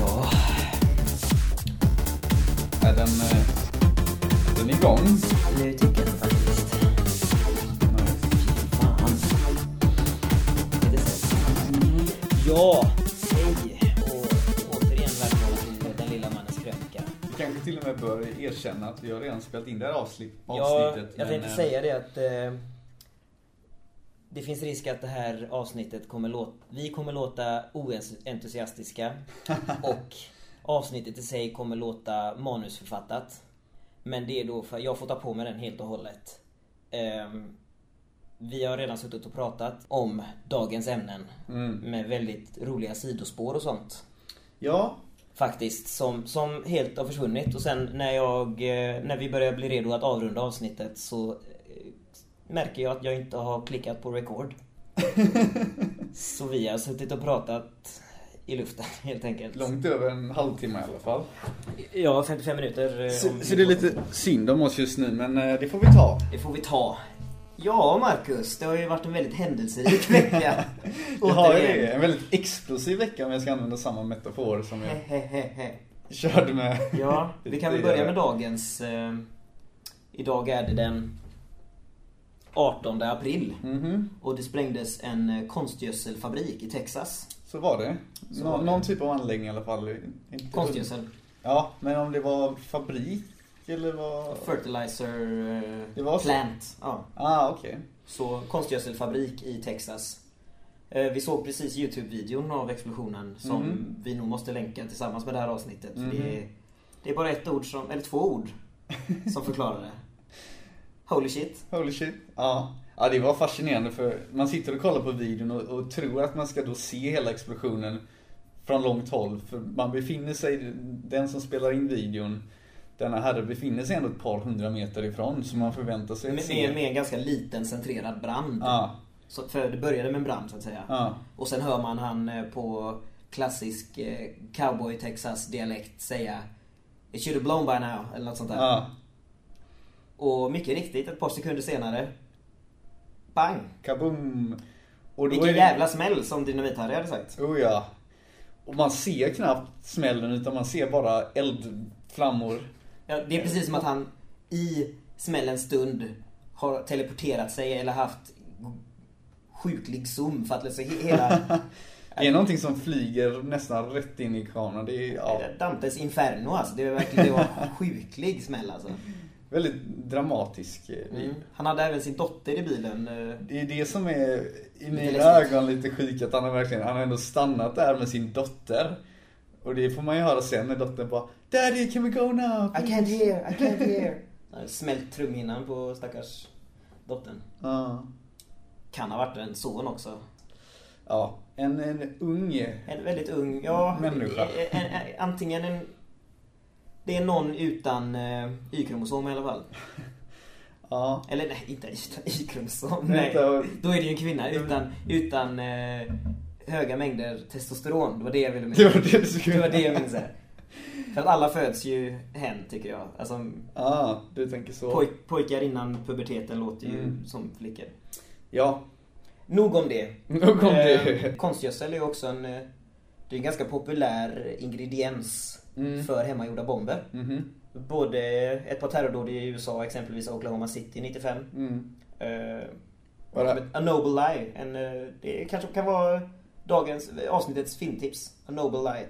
Ja, Är den, eh, den är igång? nu tycker jag faktiskt. Fan. Är det så? Ja, hej och återigen välkomna till Den lilla mannens krönika. Vi kanske till och med bör erkänna att vi har redan spelat in det här avsnitt, Ja, avsnittet. jag tänkte eh, säga det att eh, det finns risk att det här avsnittet kommer låta, vi kommer låta oentusiastiska och avsnittet i sig kommer låta manusförfattat. Men det är då för jag får ta på mig den helt och hållet. Ehm, vi har redan suttit och pratat om dagens ämnen Mm. med väldigt roliga sidospår och sånt. Ja, Faktiskt, som, som helt har försvunnit. Och sen när jag, eh, när vi börjar bli redo att avrunda avsnittet så märker jag att jag inte har klickat på record. så vi har suttit och pratat i luften helt enkelt. långt över en halvtimme i alla fall. Ja, 55 minuter. eh, Så, så det är lite synd om oss just nu, men eh, det får vi ta. Det får vi ta. Ja, Marcus. Det har ju varit en väldigt händelserik vecka. Vi har ju det. En väldigt explosiv vecka om jag ska använda samma metafor som jag körde med. Ja, vi kan väl börja med dagens. Eh, idag är det den 18 april. Mhm, Och det sprängdes en eh, konstgödselfabrik i Texas. så var det. Så Nå- var det. Någon typ av anläggning i alla fall. Inte- Konstgödsel. Ja, men om det var fabrik eller vad? Fertilizer eh, Det var så. plant. Ja. Ah, okej. Så konstgödselfabrik i Texas. Eh, Vi såg precis Youtube-videon av explosionen som Mhm. vi nog måste länka tillsammans med det här avsnittet. För Mhm. det, är, det är bara ett ord som, eller två ord som förklarar det. Holy shit. Holy shit. Ja. ja, det var fascinerande för man sitter och kollar på videon och, och tror att man ska då se hela explosionen från långt håll. För man befinner sig, den som spelar in videon, denna herre befinner sig ändå ett par hundra meter ifrån. Så man förväntar sig att Med, se. med, med en ganska liten centrerad brand. Ja, Så, för det började med en brand så att säga. ja. Och sen hör man han eh, på klassisk eh, cowboy Texas dialekt säga It should have blown by now, eller något sånt där. ja. Och mycket riktigt, ett par sekunder senare Bang! Kaboom! Och Vilken är det- jävla smäll som Dynamit-Harry hade sagt. Oh ja. Och man ser knappt smällen utan man ser bara eldflammor. Ja, det är precis som att han i smällens stund har teleporterat sig eller haft sjuklig zoom för att liksom he- hela Det är någonting som flyger nästan rätt in i kameran. Det är ja, Dantes Inferno alltså. Det var verkligen det var sjuklig smäll alltså. Väldigt dramatisk eh, video. Mm. Han hade även sin dotter i bilen. eh, Det är det som är i mina ögon lite sjukt att han har verkligen, han har ändå stannat där med sin dotter. Och det får man ju höra sen när dottern bara Daddy can we go now? I can't hear, I can't hear. Smält trumhinnan på stackars dottern. Ja. Kan ha varit en son också. Ja, en, en ung En väldigt ung, ja. Människa. En, en, en, antingen en... Det är någon utan eh, Y-kromosom i alla fall. Ja. Eller nej, inte utan Y-kromosom. Nej, Då är det ju en kvinna utan, utan eh, höga mängder testosteron. Det var det jag ville Det var det du skulle Det var det jag ville säga. För att alla föds ju hen, tycker jag. Alltså, Ja, du tänker så. poj, pojkar innan puberteten låter ju Mm. som flickor. Ja, Nog om det. nog om det. Eh, konstgödsel är ju också en, eh, det är en ganska populär ingrediens Mm. för hemmagjorda bomber. Mhm. Både ett par terrordåd i USA, exempelvis Oklahoma City 95. Mm. Eh, Bara- A Noble Lie. En, eh, det kanske kan vara dagens, avsnittets filmtips. A Noble Lie.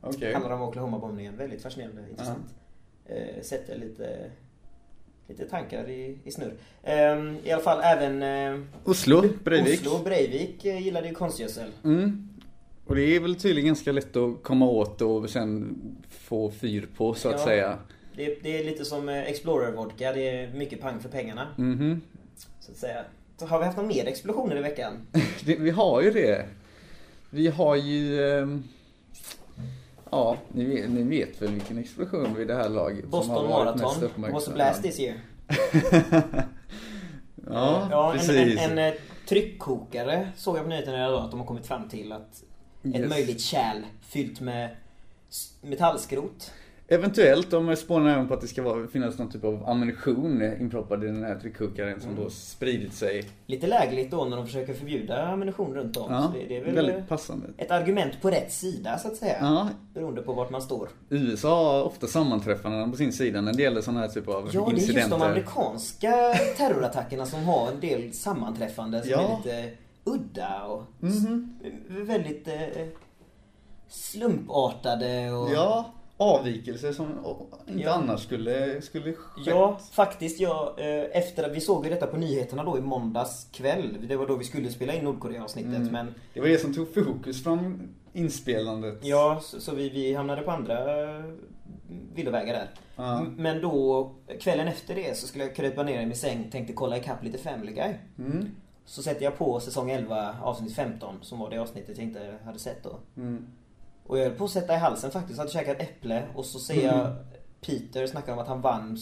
Okej. Handlar om Oklahoma-bombningen. Väldigt fascinerande, intressant. Eh, sätter lite, lite tankar i, i snurr. Eh, I alla fall även eh, Oslo, Breivik. Oslo Breivik eh, gillade ju konstgödsel. Mm. Och det är väl tydligen ganska lätt att komma åt och sen få fyr på så att Ja. säga. Det, det är lite som eh, Explorer-vodka. Det är mycket pang för pengarna. Mhm. Så att säga. Så har vi haft någon mer explosioner i veckan? Det, vi har ju det. Vi har ju... ehm, ja, ni vet, ni vet väl vilken explosion vid det här laget som Boston har varit Marathon was a blast this year. Ja, ja en, precis. en, en eh, tryckkokare såg jag på nyheterna idag att de har kommit fram till att ett Yes. möjligt kärl fyllt med metallskrot. Eventuellt, de spånar även på att det ska vara, finnas någon typ av ammunition inproppad i den här tryckkokaren som då spridit sig. Lite lägligt då när de försöker förbjuda ammunition runt om. Ja, det, det är väl väldigt passande. ett argument på rätt sida så att säga. Ja. Beroende på vart man står. USA har ofta sammanträffanden på sin sida när det gäller sådana här typer av Ja, det är just incidenter. de amerikanska terrorattackerna som har en del sammanträffanden som Ja. är lite udda och Mhm. s- väldigt eh, slumpartade och... Ja, avvikelser som inte Ja. annars skulle, skulle skett. Ja, faktiskt. Jag, eh, efter att vi såg ju detta på nyheterna då i måndags kväll. Det var då vi skulle spela in Nordkorea-avsnittet. Mm. Men Det var det som tog fokus från inspelandet. ja, så, så vi, vi hamnade på andra eh, villovägar där. Ja. M- Men då, kvällen efter det så skulle jag krypa ner i min säng tänkte kolla ikapp lite Family Guy. Mm. Så sätter jag på säsong 11 avsnitt 15 som var det avsnittet jag inte hade sett då. Mm. Och jag höll på att sätta i halsen faktiskt. Jag hade käkat äpple och så ser jag Peter snacka om att han vann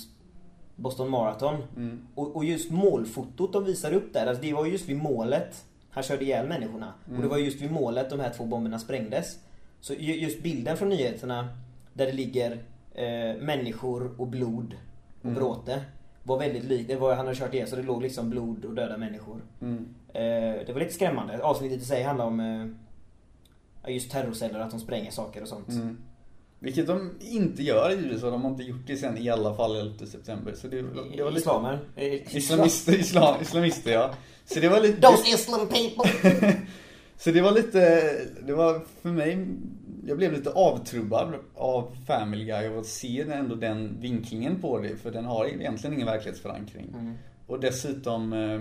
Boston Marathon. Mm. Och, och just målfotot de visade upp där, alltså det var just vid målet han körde ihjäl människorna. Och det var just vid målet de här två bomberna sprängdes. Så ju- just bilden från nyheterna där det ligger eh, människor och blod och bråte var väldigt lik, det var han hade kört ihjäl så det låg liksom blod och döda människor. Mm. Eh, det var lite skrämmande. Avsnittet i sig handlar om eh, just terrorceller, att de spränger saker och sånt. Mm. Vilket de inte gör i USA. De har inte gjort det sen i alla fall 11 september. Så det, det var lite... Islamer. Islamister, islam, islamister ja. Så det var lite... Those Islam people! Så det var lite, det var för mig, jag blev lite avtrubbad av Family Guy och att se ändå den vinklingen på det. För den har egentligen ingen verklighetsförankring. Mm. Och dessutom, eh,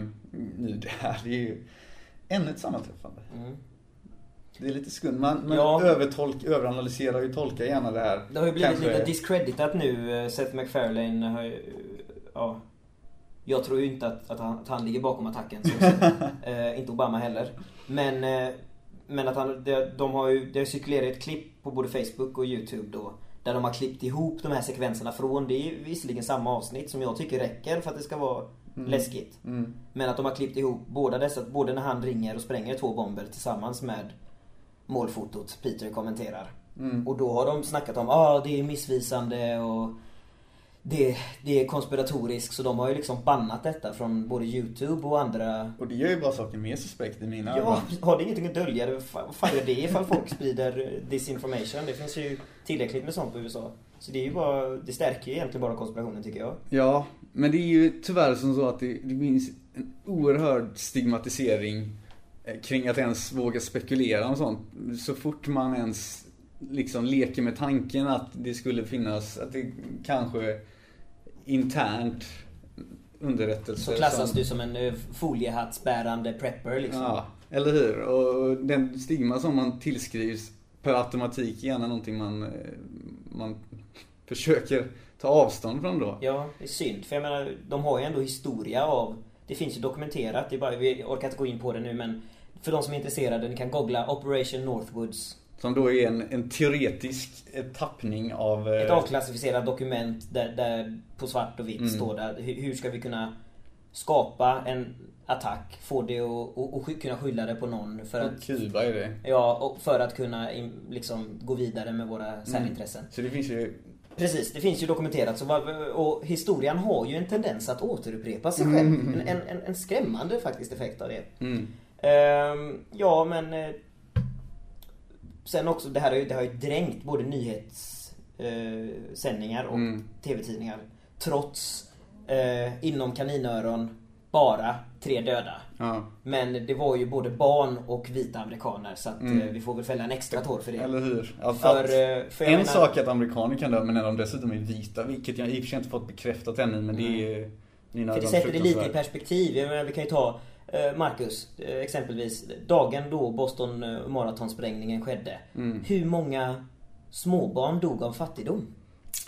nu det här det är ju ännu ett sammanträffande. Mm. Det är lite skumt. Man, man Ja. övertolk, överanalyserar och tolkar gärna det här. Det har ju blivit Kanske- lite discreditat nu. eh, Seth MacFarlane har ju, ja. Jag tror ju inte att, att, han, att han ligger bakom attacken. Eh, inte Obama heller. Men, eh, men att han, de, de har ju, det har cirkulerat ett klipp på både Facebook och YouTube då. Där de har klippt ihop de här sekvenserna från, det är visserligen samma avsnitt som jag tycker räcker för att det ska vara läskigt. Mm. Men att de har klippt ihop båda dessa, både när han ringer och spränger två bomber tillsammans med målfotot Peter kommenterar. Mm. Och då har de snackat om, ah det är missvisande och det, det är konspiratoriskt. Så de har ju liksom bannat detta från både YouTube och andra. Och det gör ju bara saken mer suspekt i mina Ja, ögon. har det ingenting att dölja? Det- Vad fan gör det ifall folk sprider eh, disinformation? Det finns ju tillräckligt med sånt på USA. Så det är ju bara, det stärker ju egentligen bara konspirationen tycker jag. Ja, men det är ju tyvärr som så att det, det finns en oerhörd stigmatisering eh, kring att ens våga spekulera om sånt. Så fort man ens liksom leker med tanken att det skulle finnas, att det kanske internt underrättelse Så klassas som, du som en eh, foliehattsbärande prepper liksom. Ja, eller hur? Och den stigma som man tillskrivs per automatik är gärna någonting man, eh, man försöker ta avstånd från då. Ja, det är synd. För jag menar, de har ju ändå historia av... Det finns ju dokumenterat. Det är bara, vi orkar inte gå in på det nu men... För de som är intresserade, ni kan googla Operation Northwoods. Som då är en, en teoretisk eh, tappning av... eh, Ett avklassificerat dokument där, där på svart och vitt Mm. står där hur, hur ska vi kunna skapa en attack, få det och, och, och kunna skylla det på någon för att... Kuba är det. Ja, och för att kunna liksom gå vidare med våra särintressen. Så det finns ju... Precis, det finns ju dokumenterat. Så, och historien har ju en tendens att återupprepa sig själv. En, en, en, en skrämmande faktiskt effekt av det. Mm. Ehm, ja, men... Eh, sen också, det här har ju, det har ju dränkt både nyhetssändningar eh, och Mm. TV-tidningar. Trots eh, inom kaninöron bara tre döda. Ja. Men det var ju både barn och vita amerikaner så att Mm. eh, vi får väl fälla en extra tår för det. Eller hur? Att, För, eh, för jag en menar- sak är att amerikaner kan dö, men när de dessutom är vita, vilket jag i och för sig inte fått bekräftat ännu, men det är För det sätter det lite i perspektiv. Jag menar, vi kan ju ta eh, Marcus, eh, exempelvis. Dagen då Boston eh, maratonsprängningen skedde. Mm. Hur många småbarn dog av fattigdom?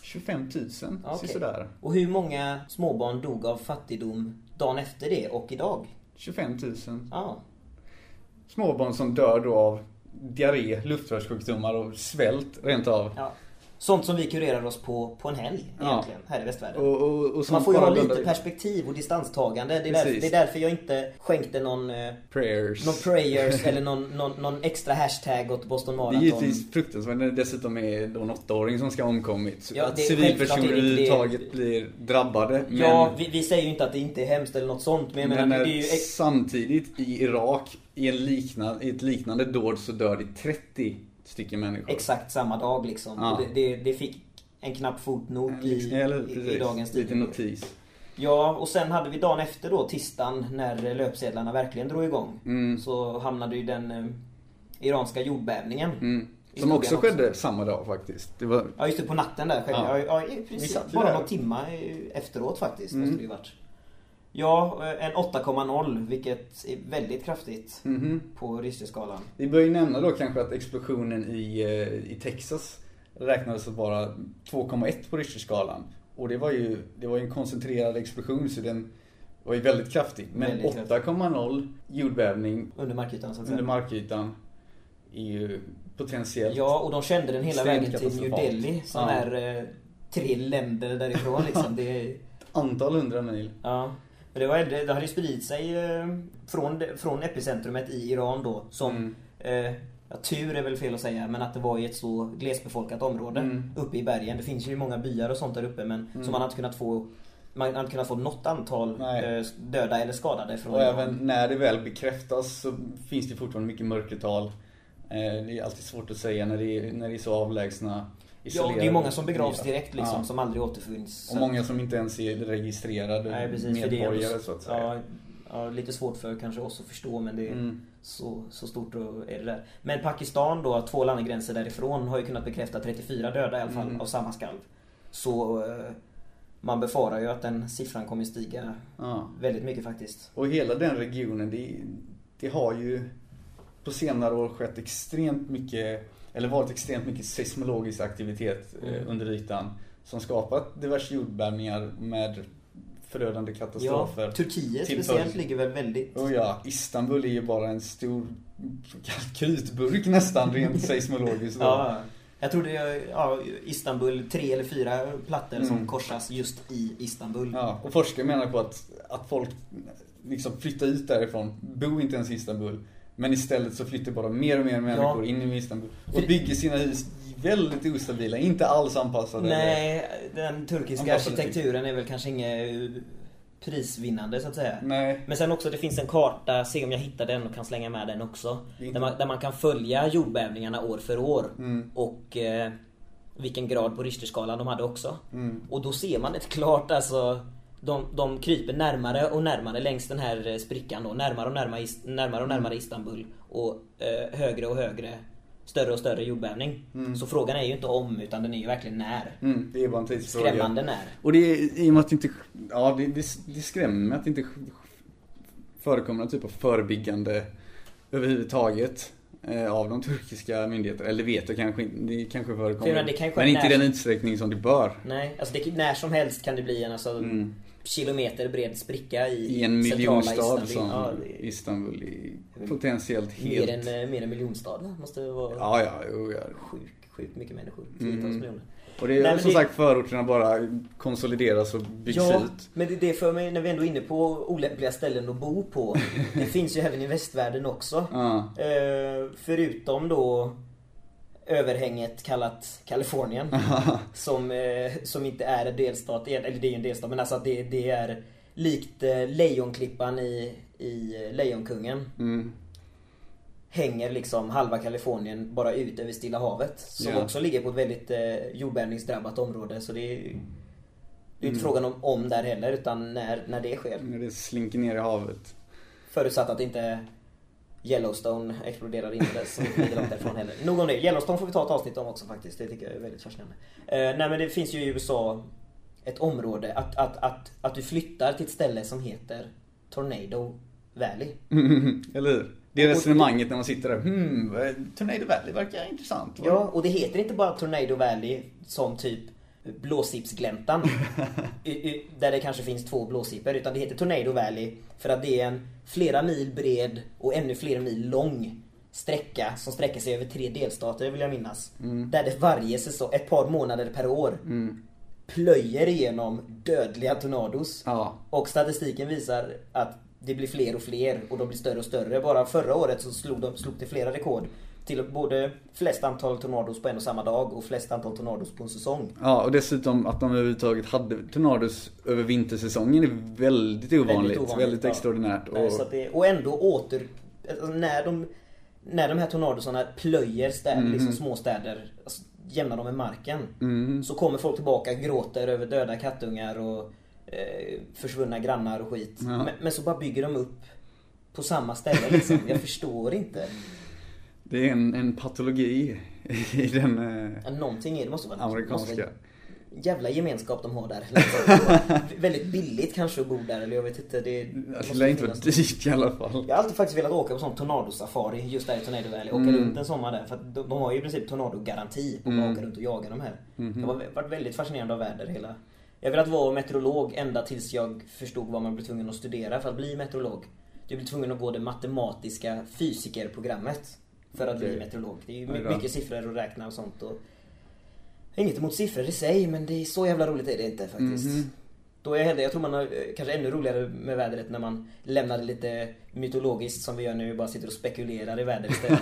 25 000, Okej. sådär. Och hur många småbarn dog av fattigdom dagen efter det och idag? 25 000. Ja. Småbarn som dör då av diarré, luftrörssjukdomar och svält rent av. ja. Sånt som vi kurerar oss på på en helg Ja. egentligen, här i västvärlden. Och, och, och man får ju ha lite perspektiv och distanstagande. Det är, därför, det är därför jag inte skänkte någon, eh, Prayers. någon prayers eller någon, någon, någon extra hashtag åt Boston Det är Marathon. givetvis fruktansvärt när det dessutom är då en åttaåring som ska ha omkommit. Ja, att civilpersoner är det överhuvudtaget blir drabbade. Men, Ja, vi, vi säger ju inte att det inte är hemskt eller något sånt. Men men menar, ju... samtidigt i Irak, i, en liknande, i ett liknande dåd så dör det 30 stycken människor. exakt samma dag liksom. Ja. Det, det, det fick en knapp fotnot i, Eller hur? i, Precis. i dagens Lite tidning. notis. Ja, och sen hade vi dagen efter då, tisdagen, när löpsedlarna verkligen drog igång. Mm. Så hamnade ju den eh, iranska jordbävningen. Mm. Som också skedde samma dag faktiskt. Det var... Ja just det, på natten där skedde Ja. ja. Ja, ju bara där. någon timma eh, efteråt faktiskt. Mm. Måste det ju varit. Ja, eh, en 8,0 vilket är väldigt kraftigt Mhm. på Richterskalan. Vi bör ju nämna då kanske att explosionen i, eh, i Texas räknades att vara 2,1 på Richterskalan. Och det var ju det var ju en koncentrerad explosion så den var ju väldigt kraftig. Men Väldigt kraftig. 8,0 jordbävning Under markytan så att under markytan är ju potentiellt Ja, och de kände den hela vägen till New. Delhi som Ja. är eh, tre länder därifrån liksom. Det är, antal hundra mil. ja. Det, var, det hade spridit sig eh, från, från epicentrumet i Iran då som Mm. eh, Ja, tur är väl fel att säga, men att det var i ett så glesbefolkat område Mm. uppe i bergen. Det finns ju många byar och sånt där uppe men så man hade kunnat få man hade kunnat få något antal Nej. eh, döda eller skadade från Och även när det väl bekräftas så finns det fortfarande mycket mörkertal. Eh, Det är alltid svårt att säga när det är, när det är så avlägsna Ja, det är många som begravs direkt liksom, Ja. som aldrig återfinns. Och många som inte ens är registrerade Nej, precis, för det medborgare så att säga. Ja, ja, lite svårt för kanske oss att förstå men det är Mm. så, så stort är det där. Men Pakistan då, två landsgränser därifrån, har ju kunnat bekräfta 34 döda i alla fall Mm. av samma skalv. Så eh, man befarar ju att den siffran kommer stiga Ja. väldigt mycket faktiskt. Och hela den regionen, det, det har ju på senare år skett extremt mycket, eller varit extremt mycket seismologisk aktivitet eh, Mm. under ytan. Som skapat diverse jordbävningar med förödande Ja, katastrofer. Turkiet till speciellt ligger väl väldigt... Och ja, Istanbul är ju bara en stor krutburk nästan rent seismologiskt. Ja, jag tror det är ja, Istanbul, tre eller fyra plattor som Mm. korsas just i Istanbul. Ja, och forskare menar på att, att folk liksom flyttar ut därifrån, bo inte ens i Istanbul. Men istället så flyttar bara mer och mer människor in i Istanbul. Och bygger sina hus väldigt ostabila, inte alls anpassade. Nej, den turkiska arkitekturen är väl kanske inget eh, prisvinnande så att säga. Nej. Men sen också det finns en karta, se om jag hittar den och kan slänga med den också. Där man, där man kan följa jordbävningarna år för år. Mm. Och eh, vilken grad på Richterskalan de hade också. Mm. Och då ser man ett klart alltså de, de kryper närmare och närmare längs den här eh, sprickan då. Närmare och närmare, närmare, och närmare Istanbul. Och eh, högre och högre. Större och större jordbävning. Så frågan är ju inte om utan den är ju verkligen när. Mm, det är bara en tidsfråga. Skrämmande när. Och det är i och med att det inte, ja det, det, det skrämmer att det inte förekommer någon typ av förebyggande överhuvudtaget. eh, Av de turkiska myndigheterna. Eller vet jag kanske inte, det kanske förekommer. För det kan men inte i den utsträckning som det bör. Nej, alltså det, när som helst kan det bli en alltså, Mm. Kilometer bred spricka i, I en miljonstad som Ja, det är Istanbul är potentiellt helt... mer, än, eh, mer än miljonstad? Måste det vara Ja, ja, jo, ja. sjukt, sjukt mycket människor. Tiotals Mm. miljoner. Och det är Nej, som det- sagt förorterna bara konsolideras och byggs Ja, ut. men det, det för mig när vi ändå är inne på olämpliga ställen att bo på. Det finns ju även i västvärlden också. Ja. Eh, förutom då överhänget kallat Kalifornien. som, eh, som inte är en delstat, eller det är ju en delstat men alltså att det, det är likt eh, Lejonklippan i, i eh, Lejonkungen. Mm. Hänger liksom halva Kalifornien bara ut över Stilla havet. Som Ja. också ligger på ett väldigt eh, jordbävningsdrabbat område. Så det är det är Mm. inte frågan om om där heller utan när, när det sker. När det slinker ner i havet. Förutsatt att inte Yellowstone exploderar inte som inte ligger långt därifrån heller. Nog om det. Yellowstone får vi ta ett avsnitt om också faktiskt. Det tycker jag är väldigt fascinerande. Eh, nej men det finns ju i USA ett område att, att, att, att du flyttar till ett ställe som heter Tornado Valley. Eller hur? Det är resonemanget när man sitter där. Hmm, vad- Tornado Valley verkar intressant. Ja, och det heter inte bara Tornado Valley som typ Blåsipsgläntan. Där det kanske finns två blåsipor. Utan det heter Tornado Valley för att det är en flera mil bred och ännu fler mil lång sträcka som sträcker sig över tre delstater vill jag minnas. Mm. Där det varje säsong, ett par månader per år, plöjer igenom dödliga tornados. Ja. Och statistiken visar att det blir fler och fler och de blir större och större. Bara förra året så slog, de, slog det flera rekord. Till både flest antal tornados på en och samma dag och flest antal tornados på en säsong. Ja, och dessutom att de överhuvudtaget hade tornados över vintersäsongen är väldigt ovanligt. Väldigt, ovanligt, ja. extraordinärt. Och, så det, och ändå åter... Alltså när, de, när de här tornadosarna plöjer städer, Mhm. liksom småstäder, alltså, jämnar dem med marken. Mhm. Så kommer folk tillbaka, gråter över döda kattungar och eh, försvunna grannar och skit. Ja. Men, men så bara bygger de upp på samma ställe liksom. Jag förstår inte. Det är en, en patologi i den eh, Ja, Någonting är det. måste vara amerikanska. Måste, jävla gemenskap de har där. Liksom. väldigt billigt kanske att bo där eller jag vet inte. Det, Det måste lär inte vara dyrt i alla fall. Jag har alltid faktiskt velat åka på sån tornadosafari just där i Tornado Valley. Åka Mm. runt en sommar där. För att de, de har ju i princip tornadogaranti på att Mm. åka runt och jaga de här. Mhm. Det har varit väldigt fascinerande av väder hela... Jag har velat vara meteorolog ända tills jag förstod vad man blev tvungen att studera för att bli meteorolog. Du blir tvungen att gå det matematiska fysikerprogrammet. För att bli meteorolog. Det är ju mycket siffror att räkna och sånt. Och... Inget emot siffror i sig men det är så jävla roligt är det inte faktiskt. Mhm. Då är jag, jag tror man har eh, kanske ännu roligare med vädret när man lämnar det lite mytologiskt som vi gör nu. Bara sitter och spekulerar i vädret istället.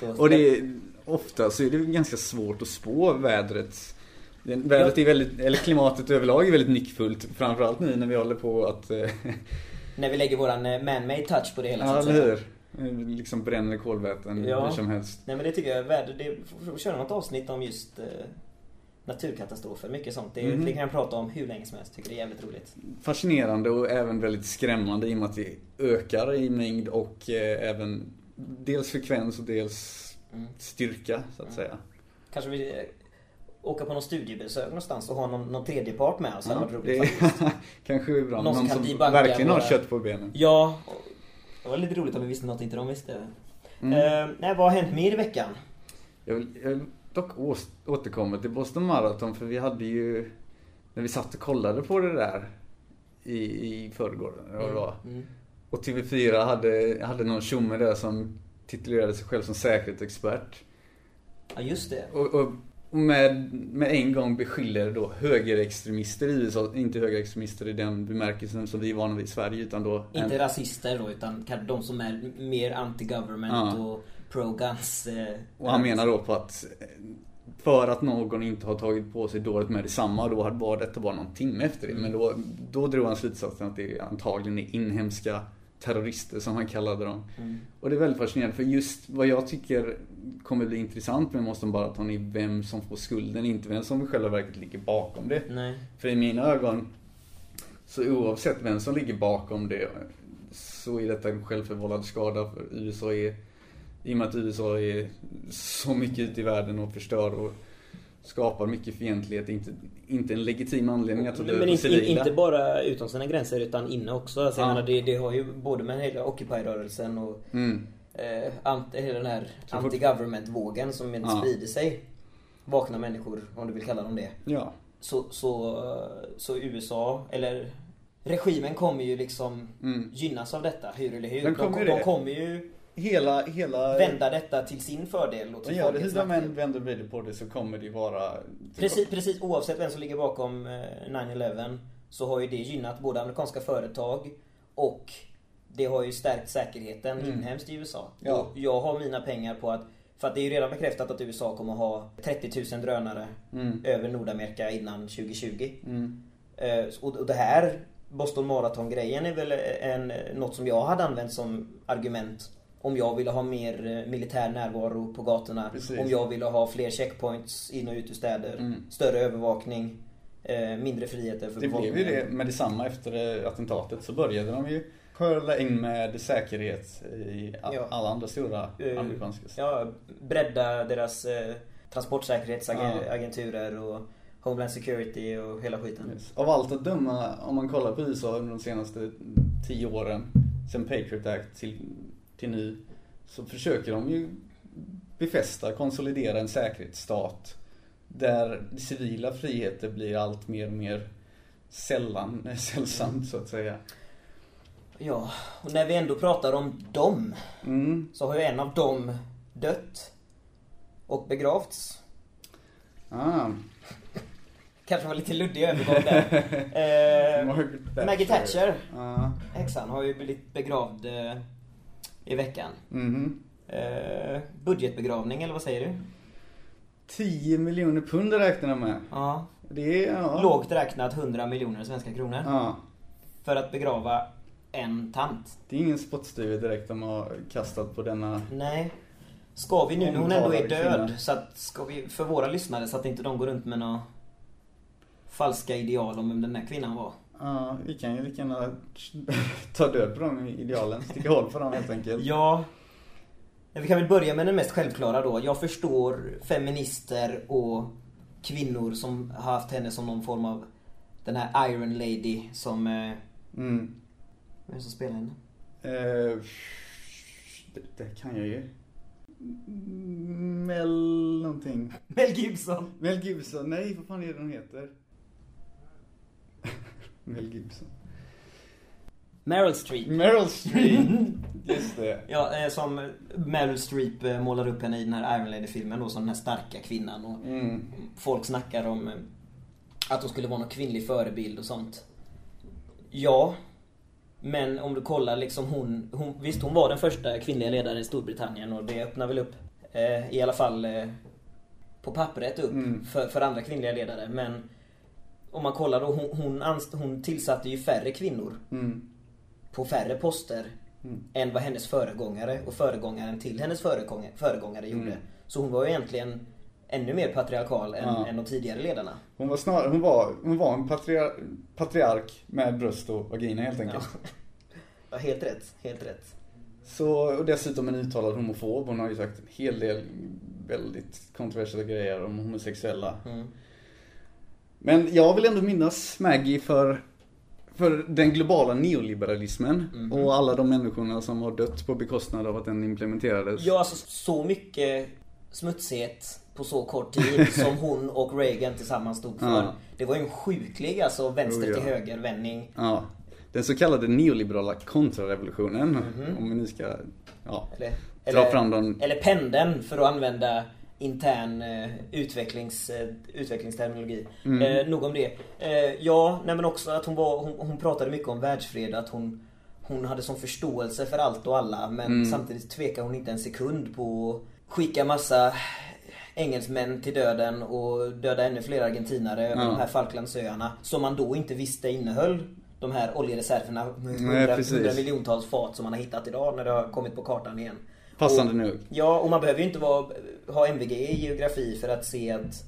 Och det är, ofta så är det ganska svårt att spå vädret. Vädret är väldigt, eller klimatet överlag är väldigt nyckfullt. Framförallt nu när vi håller på att... eh, När vi lägger våran eh, man-made touch på det hela så Ja, eller hur? Eh, Liksom bränner kolväten Ja. hur som helst. Nej men det tycker jag, väder, det, får köra något avsnitt om just eh, naturkatastrofer, mycket sånt. Det, Mhm. det kan jag prata om hur länge som helst, tycker det är jävligt roligt. Fascinerande och även väldigt skrämmande i och med att det ökar i mängd och eh, även dels frekvens och dels Mm. styrka så att säga. Kanske vi eh, åka på någon studiebesök någonstans och ha någon, någon tredje part med oss, hade Ja, varit roligt det faktiskt. kanske är bra. Någon Någon, som som, verkligen har kött på benen. Ja, det var lite roligt om vi visste något inte de visste. Mm. Eh, nej, vad har hänt mer i veckan? Jag vill, jag vill dock återkomma till Boston Marathon för vi hade ju när vi satt och kollade på det där i, i förrgår, det var. Mm. Och TV4 hade, hade någon tjomme där som titulerade sig själv som säkerhetsexpert. Ja, just det. Och och med, med en gång beskyller då högerextremister i USA, inte högerextremister i den bemärkelsen som vi är vana vid i Sverige utan då Inte rasister då, utan de som är mer anti-government Ja. och pro-guns. Eh, Och han menar då på att eh, för att någon inte har tagit på sig dåligt med detsamma, då hade bara detta bara någon timme efter det. Men då, då drog han slutsatsen att det antagligen är inhemska terrorister som han kallade dem. Mm. Och det är väldigt fascinerande för just vad jag tycker kommer bli intressant med Måste bara ta är vem som får skulden, inte vem som i själva verket ligger bakom det. Nej. För i mina ögon, så oavsett vem som ligger bakom det, så är detta en självförvållad skada för USA är, i och med att USA är så mycket ute i världen och förstör och skapar mycket fientlighet, inte, inte en legitim anledning att ta död Men inte, inte bara utom sina gränser utan inne också. Alltså, Ja. menar, det, det har ju både med hela Occupy-rörelsen och Mm. eh, anti, hela den här anti-government-vågen som Ja. sprider sig. Vakna människor, om du vill kalla dem det. Ja. Så, så, så USA, eller regimen kommer ju liksom Mm. gynnas av detta, hur eller hur. Den De, kommer de, de kommer ju Hela, hela... vända detta till sin fördel och till folkets hur de än vänder vrider på det så kommer det vara... Precis, precis oavsett vem som ligger bakom eh, 9-11 så har ju det gynnat både amerikanska företag och det har ju stärkt säkerheten Mm. inhemskt i USA. Ja. Och jag har mina pengar på att, för att det är ju redan bekräftat att USA kommer ha 30 000 drönare Mm. över Nordamerika innan 2020. Mm. Eh, och och det här Boston Marathon-grejen är väl en, något som jag hade använt som argument om jag ville ha mer eh, militär närvaro på gatorna. Precis. Om jag ville ha fler checkpoints in och ut ur städer. Mm. Större övervakning. Eh, mindre friheter för Det blev ju befolkningen. det med detsamma efter eh, attentatet så började de ju skörla in med säkerhet i Ja. alla andra stora Eh, amerikanska Ja, bredda deras eh, transportsäkerhetsagenturer och Homeland Security och hela skiten. Yes. Av allt att döma, om man kollar på USA under de senaste tio åren, sen Patriot Act till, till nu, så försöker de ju befästa, konsolidera en säkerhetsstat där civila friheter blir allt mer och mer sällan, sällsamt så att säga. Ja, och när vi ändå pratar om dem Mm. så har ju en av dem dött. Och begravts. Ah. Kanske var lite luddig övergång där. eh, Margaret Thatcher. Maggie Thatcher, Ja. häxan, har ju blivit begravd eh, i veckan. Mhm. Eh, budgetbegravning, eller vad säger du? 10 miljoner pund räknar de med. Ja. Det är, ja. Lågt räknat 100 miljoner svenska kronor. Ja. För att begrava en tant. Det är ingen spottstyver direkt de har kastat på denna. Nej. Ska vi nu när hon ändå är död, kvinna. så att, ska vi, för våra lyssnare, så att inte de går runt med några falska ideal om vem den här kvinnan var. Ja, vi kan ju lika gärna ta död på de idealen. Sticka hål på dem helt enkelt. Ja. Vi kan väl börja med den mest självklara då. Jag förstår feminister och kvinnor som har haft henne som någon form av den här Iron Lady som... Eh, Mm. vem är det som spelar henne? Eh, det, det kan jag ju. Mel någonting. Mel Gibson. Mel Gibson, nej vad fan är det hon heter? Mel Gibson. Meryl Streep. Meryl Streep, just det. Ja, eh, som Meryl Streep eh, målar upp henne i den här Iron Lady-filmen då som den här starka kvinnan. Och Mm. folk snackar om eh, att hon skulle vara någon kvinnlig förebild och sånt. Ja. Men om du kollar liksom hon, hon visst hon var den första kvinnliga ledaren i Storbritannien och det öppnar väl upp eh, i alla fall eh, på pappret upp Mm. för, för andra kvinnliga ledare. Men om man kollar då, hon, hon, anst- hon tillsatte ju färre kvinnor Mm. på färre poster Mm. än vad hennes föregångare och föregångaren till hennes föregångare, föregångare gjorde. Mm. Så hon var ju egentligen ännu mer patriarkal än, Ja. än de tidigare ledarna. Hon var snarare, hon var, hon var en patriar, patriark med bröst och vagina helt enkelt. Ja, helt rätt. Helt rätt. Så, och dessutom en uttalad homofob. Hon har ju sagt en hel del väldigt kontroversiella grejer om homosexuella. Mm. Men jag vill ändå minnas Maggie för, för den globala neoliberalismen Mhm. och alla de människorna som har dött på bekostnad av att den implementerades. Ja, alltså så mycket smutsighet på så kort tid som hon och Reagan tillsammans stod för. Ja. Det var ju en sjuklig alltså vänster Oh, ja. till höger vändning. Ja. Den så kallade neoliberala kontrarevolutionen. Mhm. Om vi nu ska, ja. Eller, Dra eller, fram den. eller pendeln för att använda intern eh, utvecklings, eh, utvecklingsterminologi. Mm. Eh, nog om det. Eh, ja, nej men också att hon var, hon, hon pratade mycket om världsfred, att hon hon hade sån förståelse för allt och alla men Mm. samtidigt tvekar hon inte en sekund på att skicka massa engelsmän till döden och döda ännu fler argentinare över Ja. de här Falklandsöarna som man då inte visste innehöll de här oljereserverna med hundra miljontals fat som man har hittat idag när det har kommit på kartan igen. Passande och, nog. Ja, och man behöver ju inte vara, ha MVG i geografi för att se att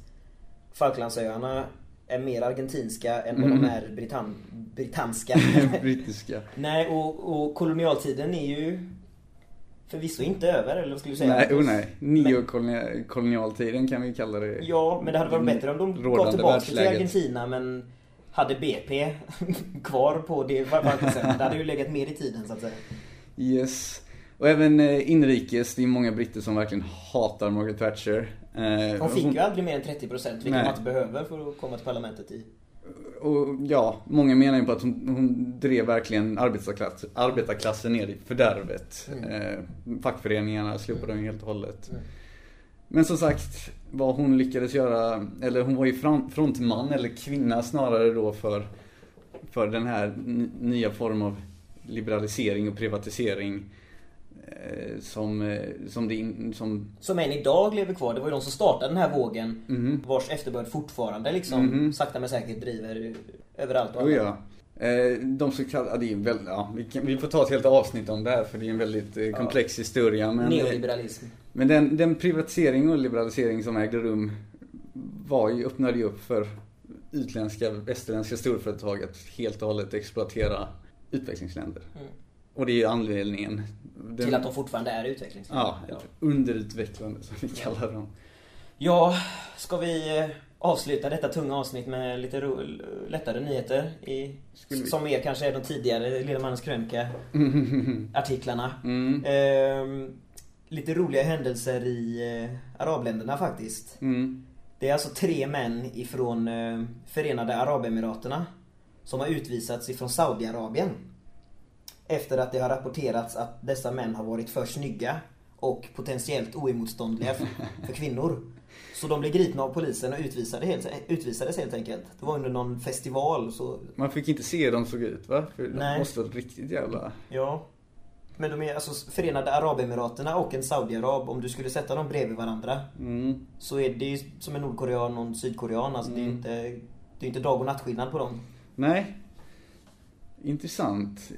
Falklandsöarna är mer argentinska än vad Mm. de är britann, brittanska. Brittiska. Nej, och, och kolonialtiden är ju förvisso inte över, eller vad skulle du säga? Nej, oh nej. Neokolonialtiden kan vi kalla det. Ja, men det hade varit bättre om de gav tillbaka till. Argentina men hade BP kvar på det. Det hade ju legat mer i tiden så att säga. Yes. Och även eh, inrikes, det är många britter som verkligen hatar Margaret Thatcher. Eh, Hon fick ju aldrig mer än 30% vilket Nej. man inte behöver för att komma till parlamentet i. Och ja, många menar ju på att hon, hon drev verkligen arbetarklass, arbetarklassen ner i fördärvet. Mm. Eh, fackföreningarna slopade hon helt och hållet. Mm. Men som sagt, vad hon lyckades göra, eller hon var ju frontman, eller kvinna snarare då för, för den här nya form av liberalisering och privatisering. Eh, som, eh, som det som, Som än idag lever kvar. Det var ju de som startade den här vågen. mhm. Vars efterbörd fortfarande liksom Mhm. sakta men säkert driver överallt och Oh, ja. Eh, De så kallade, ja, det är en väldigt, ja, vi, kan, vi får ta ett helt avsnitt om det här för det är en väldigt eh, komplex historia. Men, Neoliberalism. men den, den privatisering och liberalisering som ägde rum var ju, öppnade ju upp för utländska, västerländska storföretag att helt och hållet exploatera utvecklingsländer. Mm. Och det är ju anledningen. Den, Till att de fortfarande är utvecklingsländer. Ja, underutvecklande som vi kallar dem. Ja, ska vi eh, avsluta detta tunga avsnitt med lite lättare nyheter? I, som mer kanske är de tidigare Lillemannens krönika artiklarna. Mm. Ehm, lite roliga händelser i eh, arabländerna faktiskt. Mm. Det är alltså tre män ifrån eh, Förenade Arabemiraterna som har utvisats ifrån Saudiarabien. Efter att det har rapporterats att dessa män har varit för snygga och potentiellt oemotståndliga för, för kvinnor. Så de blev gripna av polisen och utvisade helt, utvisades helt enkelt. Det var under någon festival så... Man fick inte se hur de såg ut va? För Nej. de måste vara riktigt jävla... Ja. Men de är alltså Förenade Arabemiraterna och en Saudiarab, om du skulle sätta dem bredvid varandra. Mm. Så är det ju som en nordkorean och en sydkorean. Alltså det är Mm. inte, det är inte dag och nattskillnad på dem. Nej. Intressant.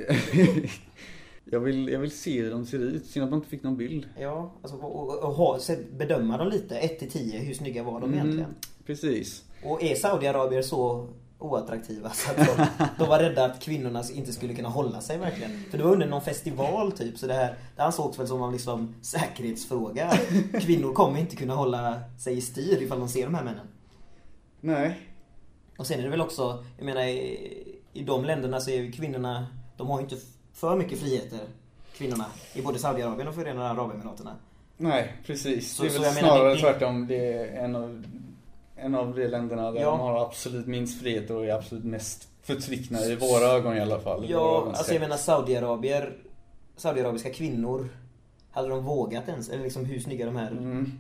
jag, vill, jag vill se hur de ser ut. Synd att man inte fick någon bild. Ja, alltså och, och, ha, bedöma dem lite, 1 till 10, hur snygga var de egentligen? Mm, Precis. Och är Saudiarabier så oattraktiva så att de, de var rädda att kvinnorna inte skulle kunna hålla sig verkligen. För det var under någon festival typ, så det här det ansågs väl som en liksom säkerhetsfråga. Kvinnor kommer inte kunna hålla sig i styr ifall de ser de här männen. Nej. Och sen är det väl också, jag menar i, de länderna så är ju kvinnorna, de har ju inte för mycket friheter, kvinnorna, i både Saudiarabien och Förenade Arabemiraterna. Nej, precis. Så- det är väl jag menar, snarare det- tvärtom. Det är en av, en av de länderna där Ja. de har absolut minst frihet och är absolut mest förtryckna i våra ögon i alla fall. Ja, alltså jag menar Saudiarabier, Saudiarabiska kvinnor, hade de vågat ens? Eller liksom hur snygga de här... Mm.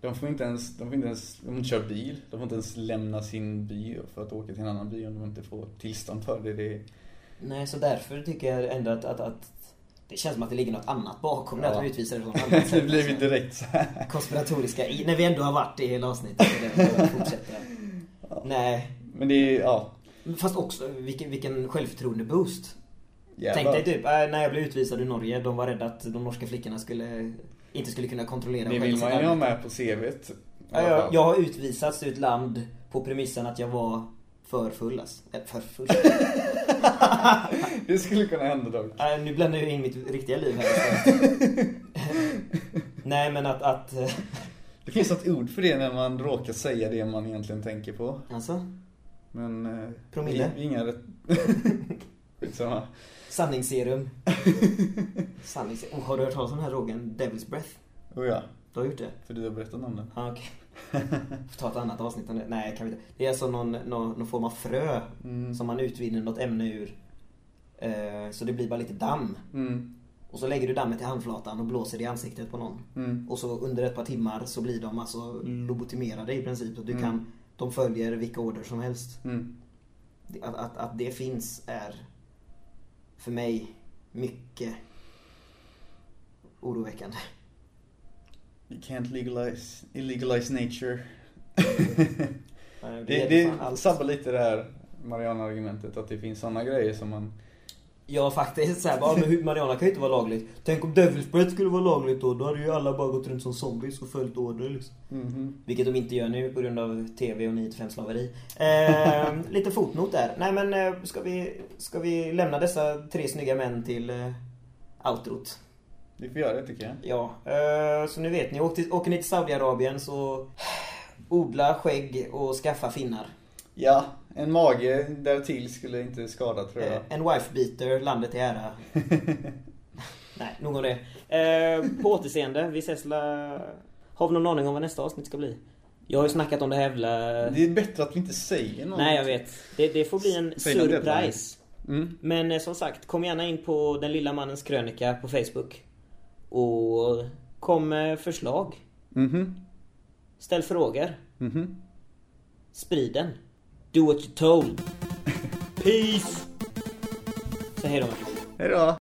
De får inte ens, de får inte ens, de får inte köra bil. De får inte ens lämna sin by för att åka till en annan by om de inte får tillstånd för det. det Nej, så därför tycker jag ändå att, att, att det känns som att det ligger något annat bakom det, Ja. att de utvisar det på något annat det sätt. blir ju direkt så här. Konspiratoriska, i, när vi ändå har varit det i hela avsnittet. det får fortsätta. Nej, Men det är, ja. fast också vilken, vilken självförtroende-boost. Tänk dig typ, äh, när jag blev utvisad ur Norge, de var rädda att de norska flickorna skulle inte skulle kunna kontrollera Det vill man ju ha med på CVt. jag, jag har utvisats ur ett land på premissen att jag var för full alltså. Äh, för full. Det skulle kunna hända dock. äh, nu bländar jag in mitt riktiga liv här. Nej men att, att eh, Det finns ett ord för det när man råkar säga det man egentligen tänker på. alltså, Men... eh, Promille? Inga rätt... Skitsamma. sanningsserum. sanningsserum. Oh, har du hört talas om den här drogen Devil's Breath? Oh ja, Du har gjort det? för du har berättat om den. Ja, okej. Får ta ett annat avsnitt om det. Nej, kan vi inte. Det är alltså någon, någon, någon form av frö Mm. som man utvinner något ämne ur. Eh, så det blir bara lite damm. Mm. Och så lägger du dammet i handflatan och blåser det i ansiktet på någon. Mm. Och så under ett par timmar så blir de alltså lobotomerade i princip. Så du Mm. kan, de följer vilka order som helst. Mm. Att, att, att det finns är för mig mycket oroväckande. You can't legalize, illegalize nature. Det, är det sabbar lite det här Mariana-argumentet att det finns sådana grejer som man... Ja faktiskt såhär, bara, men Mariana kan ju inte vara lagligt. Tänk om Devil's Breath skulle vara lagligt då, då hade ju alla bara gått runt som zombies och följt order liksom. Mhm. Vilket de inte gör nu på grund av TV och 9 5 slaveri. Eh, lite fotnot där. Nej men eh, ska vi, ska vi lämna dessa tre snygga män till eh, outrot? Vi får göra det tycker jag. Ja, eh, så nu vet ni. Åker, åker ni till Saudiarabien så odla skägg och skaffa finnar. Ja, en mage där till skulle inte skada tror jag. Eh, en wife beater, landet i ära. Nej, nog om det. Eh, på återseende, vi ses la... Har vi någon aning om vad nästa avsnitt ska bli? Jag har ju snackat om det här jävla... Det är bättre att vi inte säger något. Nej, jag vet. Det, det får bli en surprise. Mm. Men eh, som sagt, kom gärna in på Den lilla mannens krönika på Facebook. Och kom med förslag. Mhm. Ställ frågor. Mhm. Sprid den. Do what you're told. Peace! Säg Hej då.